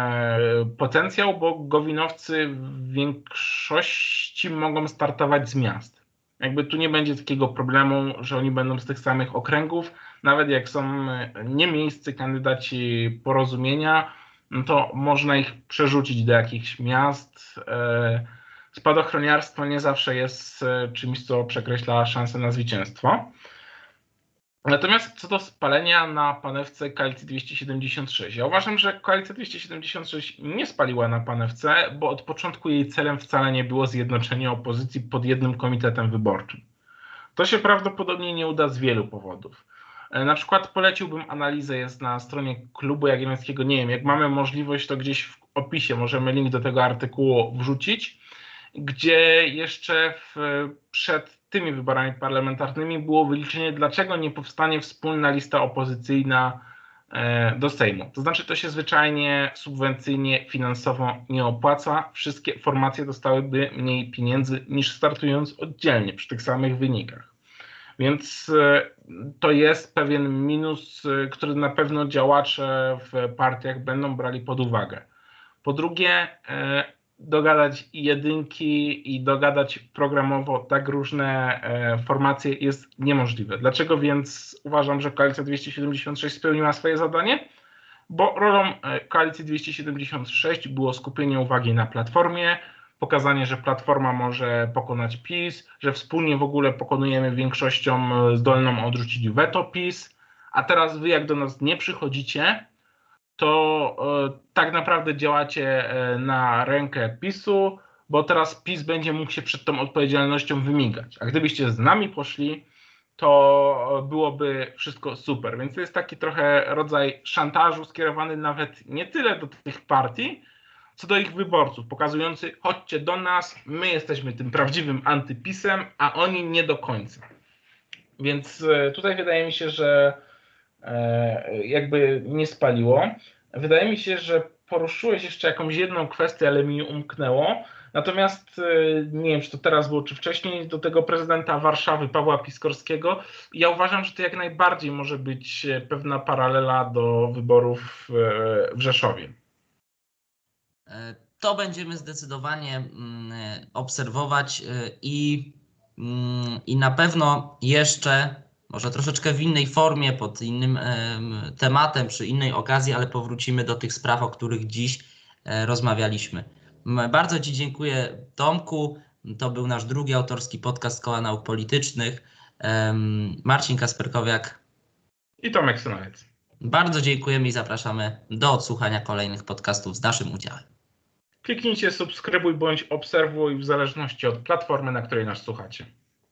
potencjał, bo gowinowcy w większości mogą startować z miast. Jakby tu nie będzie takiego problemu, że oni będą z tych samych okręgów. Nawet jak są e, nie miejscy kandydaci porozumienia, no to można ich przerzucić do jakichś miast. E, spadochroniarstwo nie zawsze jest e, czymś, co przekreśla szansę na zwycięstwo. Natomiast co do spalenia na panewce koalicji 276. Ja uważam, że koalicja 276 nie spaliła na panewce, bo od początku jej celem wcale nie było zjednoczenie opozycji pod jednym komitetem wyborczym. To się prawdopodobnie nie uda z wielu powodów. E, na przykład poleciłbym analizę, jest na stronie klubu jagiellońskiego, nie wiem, jak mamy możliwość, to gdzieś w opisie możemy link do tego artykułu wrzucić, gdzie jeszcze w, przed tymi wyborami parlamentarnymi było wyliczenie, dlaczego nie powstanie wspólna lista opozycyjna e, do Sejmu. To znaczy, to się zwyczajnie subwencyjnie, finansowo nie opłaca. Wszystkie formacje dostałyby mniej pieniędzy niż startując oddzielnie przy tych samych wynikach. Więc e, to jest pewien minus, e, który na pewno działacze w partiach będą brali pod uwagę. Po drugie, dogadać jedynki i dogadać programowo tak różne e, formacje jest niemożliwe. Dlaczego więc uważam, że koalicja 276 spełniła swoje zadanie? Bo rolą e, koalicji 276 było skupienie uwagi na platformie, pokazanie, że platforma może pokonać PiS, że wspólnie w ogóle pokonujemy większością e, zdolną odrzucić weto PiS, a teraz wy jak do nas nie przychodzicie, to e, tak naprawdę działacie e, na rękę PiSu, bo teraz PiS będzie mógł się przed tą odpowiedzialnością wymigać. A gdybyście z nami poszli, to byłoby wszystko super. Więc to jest taki trochę rodzaj szantażu skierowany nawet nie tyle do tych partii, co do ich wyborców, pokazujący chodźcie do nas, my jesteśmy tym prawdziwym antypisem, a oni nie do końca. Więc e, tutaj wydaje mi się, że jakby nie spaliło. Wydaje mi się, że poruszyłeś jeszcze jakąś jedną kwestię, ale mi umknęło. Natomiast e, nie wiem, czy to teraz było, czy wcześniej, do tego prezydenta Warszawy, Pawła Piskorskiego. Ja uważam, że to jak najbardziej może być pewna paralela do wyborów w Rzeszowie. E, to będziemy zdecydowanie mm, obserwować i, mm, i na pewno jeszcze może troszeczkę w innej formie, pod innym tematem, przy innej okazji, ale powrócimy do tych spraw, o których dziś e, rozmawialiśmy. Bardzo Ci dziękuję, Tomku. To był nasz drugi autorski podcast Koła Nauk Politycznych. Marcin Kasperkowiak i Tomek Synowiec. Bardzo dziękujemy i zapraszamy do odsłuchania kolejnych podcastów z naszym udziałem. kliknijcie subskrybuj bądź obserwuj w zależności od platformy, na której nas słuchacie.